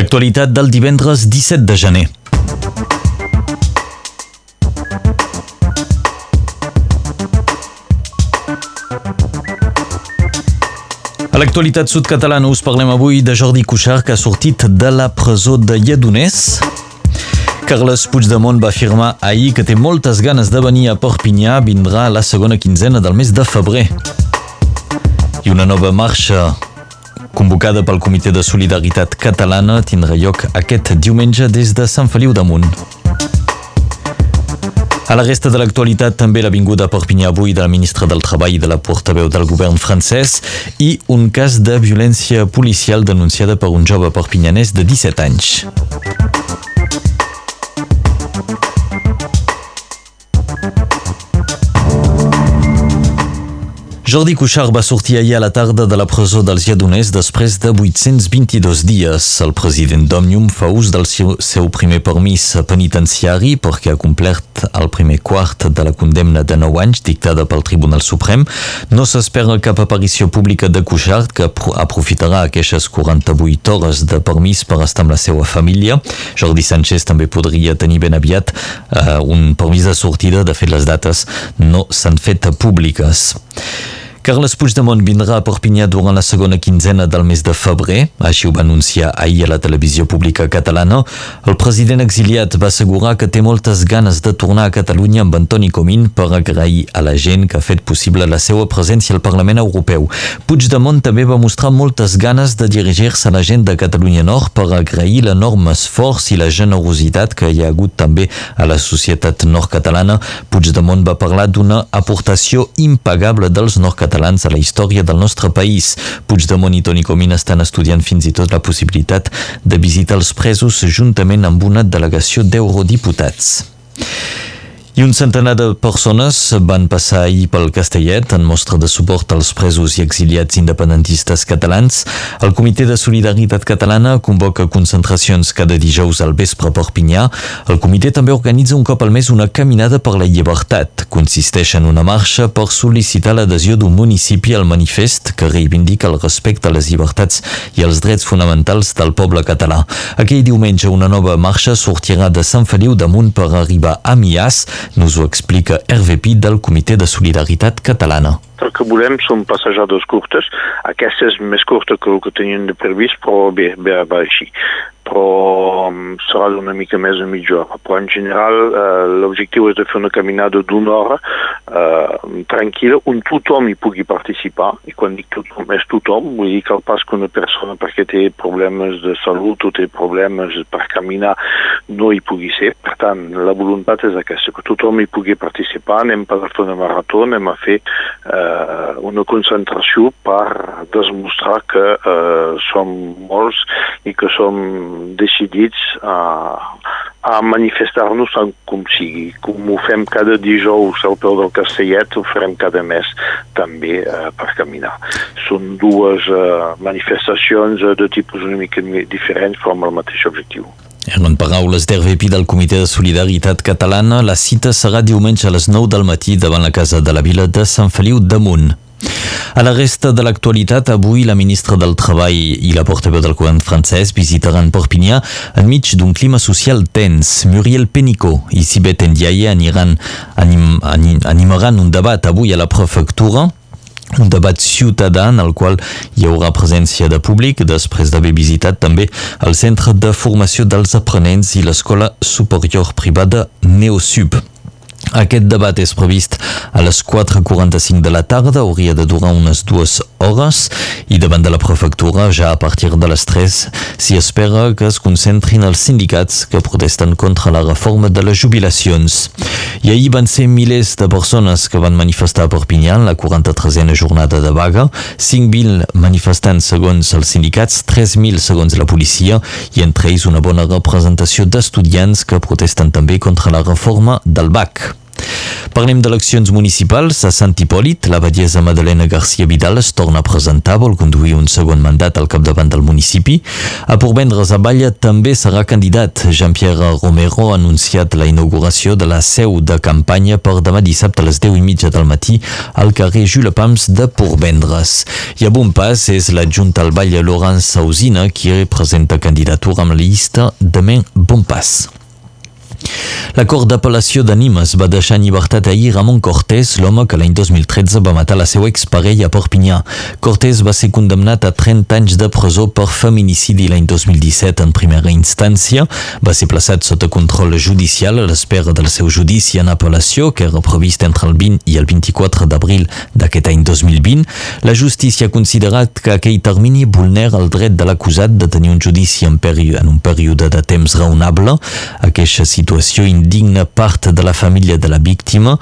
L'actualitat del divendres 17 de gener. A l'actualitat sud-catalana us parlem avui de Jordi Cuixart que ha sortit de la presó de Lledoners. Carles Puigdemont va afirmar ahir que té moltes ganes de venir a Perpinyà, vindrà la segona quinzena del mes de febrer. I una nova marxa convocada pel Comitè de Solidaritat Catalana tindrà lloc aquest diumenge des de Sant Feliu damunt. A la resta de l'actualitat també l'avinguda a Perpinyà avui de la ministra del Treball i de la portaveu del govern francès i un cas de violència policial denunciada per un jove perpinyanès de 17 anys. Jordi Cuixart va sortir ahir a la tarda de la presó dels Lledoners després de 822 dies. El president d'Òmnium fa ús del seu, seu primer permís penitenciari perquè ha complert el primer quart de la condemna de 9 anys dictada pel Tribunal Suprem. No s'espera cap aparició pública de Cuixart que aprofitarà aquestes 48 hores de permís per estar amb la seva família. Jordi Sánchez també podria tenir ben aviat uh, un permís de sortida. De fet, les dates no s'han fet públiques. Carles Puigdemont vindrà a Perpinyà durant la segona quinzena del mes de febrer, així ho va anunciar ahir a la televisió pública catalana. El president exiliat va assegurar que té moltes ganes de tornar a Catalunya amb Antoni Comín per agrair a la gent que ha fet possible la seva presència al Parlament Europeu. Puigdemont també va mostrar moltes ganes de dirigir-se a la gent de Catalunya Nord per agrair l'enorme esforç i la generositat que hi ha hagut també a la societat nord-catalana. Puigdemont va parlar d'una aportació impagable dels nord-catalans catalans a la història del nostre país. Puigdemont i Toni Comín estan estudiant fins i tot la possibilitat de visitar els presos juntament amb una delegació d'eurodiputats. I un centenar de persones van passar ahir pel Castellet en mostra de suport als presos i exiliats independentistes catalans. El Comitè de Solidaritat Catalana convoca concentracions cada dijous al vespre a Perpinyà. El comitè també organitza un cop al mes una caminada per la llibertat. Consisteix en una marxa per sol·licitar l'adhesió d'un municipi al manifest que reivindica el respecte a les llibertats i els drets fonamentals del poble català. Aquell diumenge una nova marxa sortirà de Sant Feliu damunt per arribar a Mias, nos ho explica Hervé del Comitè de Solidaritat Catalana. El que volem són passejades curtes. Aquesta és més curta que el que tenien de previst, però bé, bé va així. Però serà d'una mica més de mitja hora. Però en general eh, l'objectiu és de fer una caminada d'una hora eh, tranquil·la on tothom hi pugui participar. I quan dic tothom, és tothom. Vull dir que al pas que una persona perquè té problemes de salut o té problemes per caminar no hi pugui ser. Per tant, la voluntat és aquesta, que tothom hi pugui participar. Anem per fer una marató, anem a fer eh, una concentració per demostrar que eh, som molts i que som decidits a, a manifestar-nos tant com sigui. Com ho fem cada dijous al peu del Castellet, ho farem cada mes també eh, per caminar. Són dues eh, manifestacions eh, de tipus una mica diferents però amb el mateix objectiu. En paraules d'Hervé del Comitè de Solidaritat Catalana, la cita serà diumenge a les 9 del matí davant la Casa de la Vila de Sant Feliu damunt. A la resta de l'actualitat, avui la ministra del Treball i la portaveu del govern francès visitaran Perpinyà enmig d'un clima social tens. Muriel Pénicaud i Sibeth Ndiaye anim, anim, animaran un debat avui a la prefectura un debat ciutadà en el qual hi haurà presència de públic després d'haver visitat també el Centre de Formació dels Aprenents i l'Escola Superior Privada Neosub. Aquest debat és previst a les 4.45 de la tarda, hauria de durar unes dues hores i davant de la prefectura, ja a partir de les 3, s'hi espera que es concentrin els sindicats que protesten contra la reforma de les jubilacions. I ahir van ser milers de persones que van manifestar a Perpinyà en la 43a jornada de vaga, 5.000 manifestants segons els sindicats, 3.000 segons la policia i entre ells una bona representació d'estudiants que protesten també contra la reforma del BAC. Parlem d'eleccions municipals. A Sant Hipòlit, la bellesa Madalena García Vidal es torna a presentar, vol conduir un segon mandat al capdavant del municipi. A Porvendres, a Balla, també serà candidat. Jean-Pierre Romero ha anunciat la inauguració de la seu de campanya per demà dissabte a les 10 i mitja del matí al carrer Jules Pams de Porvendres. I a Bonpas és l'adjunt al Balla Laurence Sausina qui presenta candidatura amb la llista de Men Bonpas. La Cort d'Apel·lació de Nimes va deixar en llibertat ahir Ramon Cortés, l'home que l'any 2013 va matar la seva exparella a Perpinyà. Cortés va ser condemnat a 30 anys de presó per feminicidi l'any 2017 en primera instància. Va ser plaçat sota control judicial a l'espera del seu judici en apel·lació, que era previst entre el 20 i el 24 d'abril d'aquest any 2020. La justícia ha considerat que aquell termini vulnera el dret de l'acusat de tenir un judici en, en un període de temps raonable. Aquesta situació situació indigna part de la família de la víctima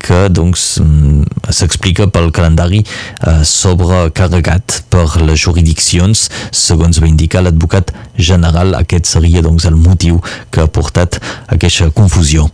que doncs mm, s'explica pel calendari eh, sobrecarregat per les jurisdiccions. Segons va indicar l'advocat general aquest seria doncs el motiu que ha portat aquesta confusió.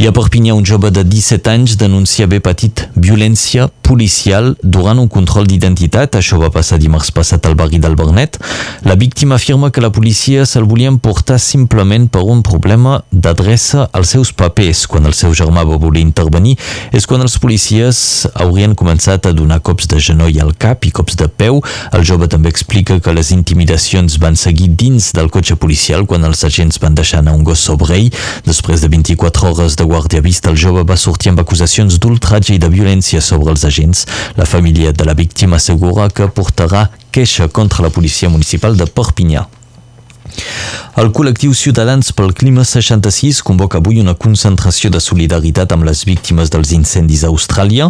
I a Perpinyà un jove de 17 anys denuncia haver patit violència policial durant un control d'identitat. Això va passar dimarts passat al barri del Bernet la víctima afirma que la policia se'l volien portar simplement per un problema d'adreça als seus papers. Quan el seu germà va voler intervenir és quan els policies haurien començat a donar cops de genoll al cap i cops de peu. El jove també explica que les intimidacions van seguir dins del cotxe policial quan els agents van deixar anar un gos sobre ell. Després de 24 hores de guàrdia vista, el jove va sortir amb acusacions d'ultratge i de violència sobre els agents. La família de la víctima assegura que portarà queixa contra la policia municipal de Perpinyà. El col·lectiu Ciutadans pel Clima 66 convoca avui una concentració de solidaritat amb les víctimes dels incendis a Austràlia.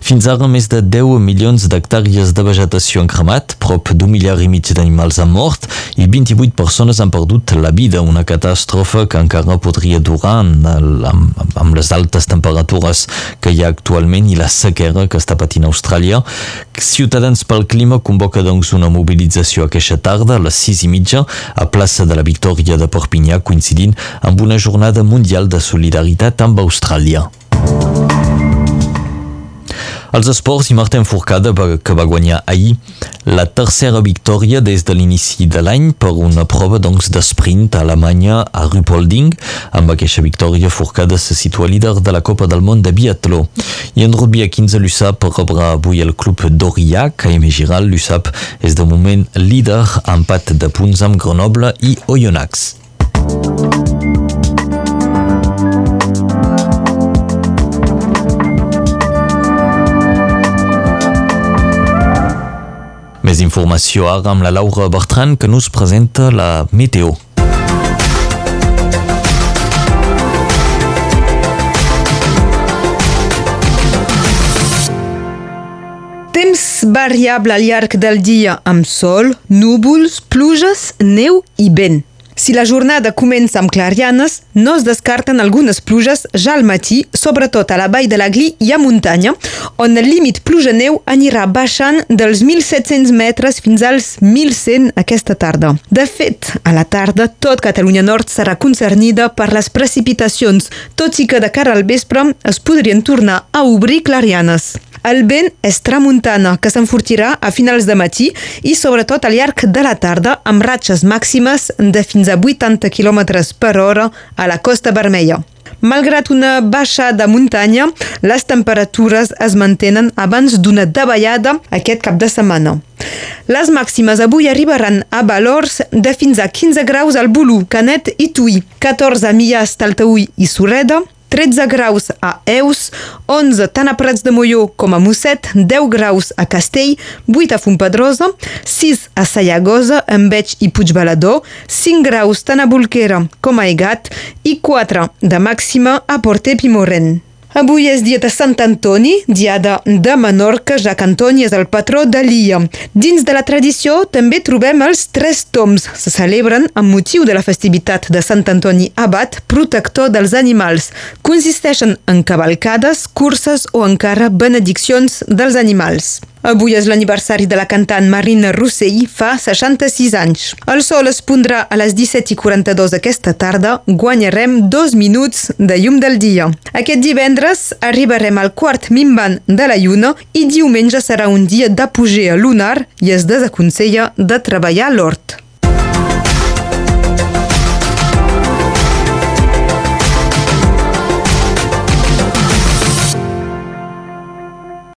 Fins ara, més de 10 milions d'hectàrees de vegetació han cremat, prop d'un miliar i mig d'animals han mort i 28 persones han perdut la vida, una catàstrofe que encara podria durar amb les altes temperatures que hi ha actualment i la sequera que està patint Austràlia. Ciutadans pel Clima convoca doncs una mobilització aquesta tarda a les 6 i mitja a plaça de la Victòria de Perpinyà coincidint amb una jornada mundial de solidaritat amb Austràlia. Els esports i Martin Fourcade, que va guanyar ahir la tercera victòria des de l'inici de l'any per una prova doncs, d'esprint a Alemanya a Rupolding. Amb aquesta victòria, Fourcade se situa líder de la Copa del Món de biatló. I en rugby a 15, l'USAP rebrà avui el club d'Aurillac, a Giral. L'USAP és de moment líder amb pat de punts amb Grenoble i Oyonnax. Més informació ara amb la Laura Bertran que nos presenta la meteo. Temps variable al llarg del dia amb sol, núvols, pluges, neu i vent. Si la jornada comença amb clarianes, no es descarten algunes pluges ja al matí, sobretot a la vall de la Gli i a muntanya, on el límit pluja-neu anirà baixant dels 1.700 metres fins als 1.100 aquesta tarda. De fet, a la tarda, tot Catalunya Nord serà concernida per les precipitacions, tot i que de cara al vespre es podrien tornar a obrir clarianes. El vent és tramuntana, que s'enfortirà a finals de matí i sobretot al llarg de la tarda amb ratxes màximes de fins a 80 km per hora a la Costa Vermella. Malgrat una baixa de muntanya, les temperatures es mantenen abans d'una davallada aquest cap de setmana. Les màximes avui arribaran a valors de fins a 15 graus al Bulu, Canet i Tui, 14 a Mias, Taltaúi i Sureda, 13 graus a Eus, 11 tant a Prats de Molló com a Mosset, 10 graus a Castell, 8 a Fontpedrosa, 6 a Sayagosa, Enveig i Puigbalador, 5 graus tant a Bolquera com a Egat i 4 de màxima a Porter Pimoren. Avui és dia de Sant Antoni, diada de Menorca, ja que Antoni és el patró de l'Ia. Dins de la tradició també trobem els tres toms. Se celebren amb motiu de la festivitat de Sant Antoni Abat, protector dels animals. Consisteixen en cavalcades, curses o encara benediccions dels animals. Avui és l'aniversari de la cantant Marina Rossell, fa 66 anys. El sol es pondrà a les 17.42 aquesta tarda, guanyarem dos minuts de llum del dia. Aquest divendres arribarem al quart minvant de la lluna i diumenge serà un dia d'apogea lunar i es desaconsella de treballar l'hort.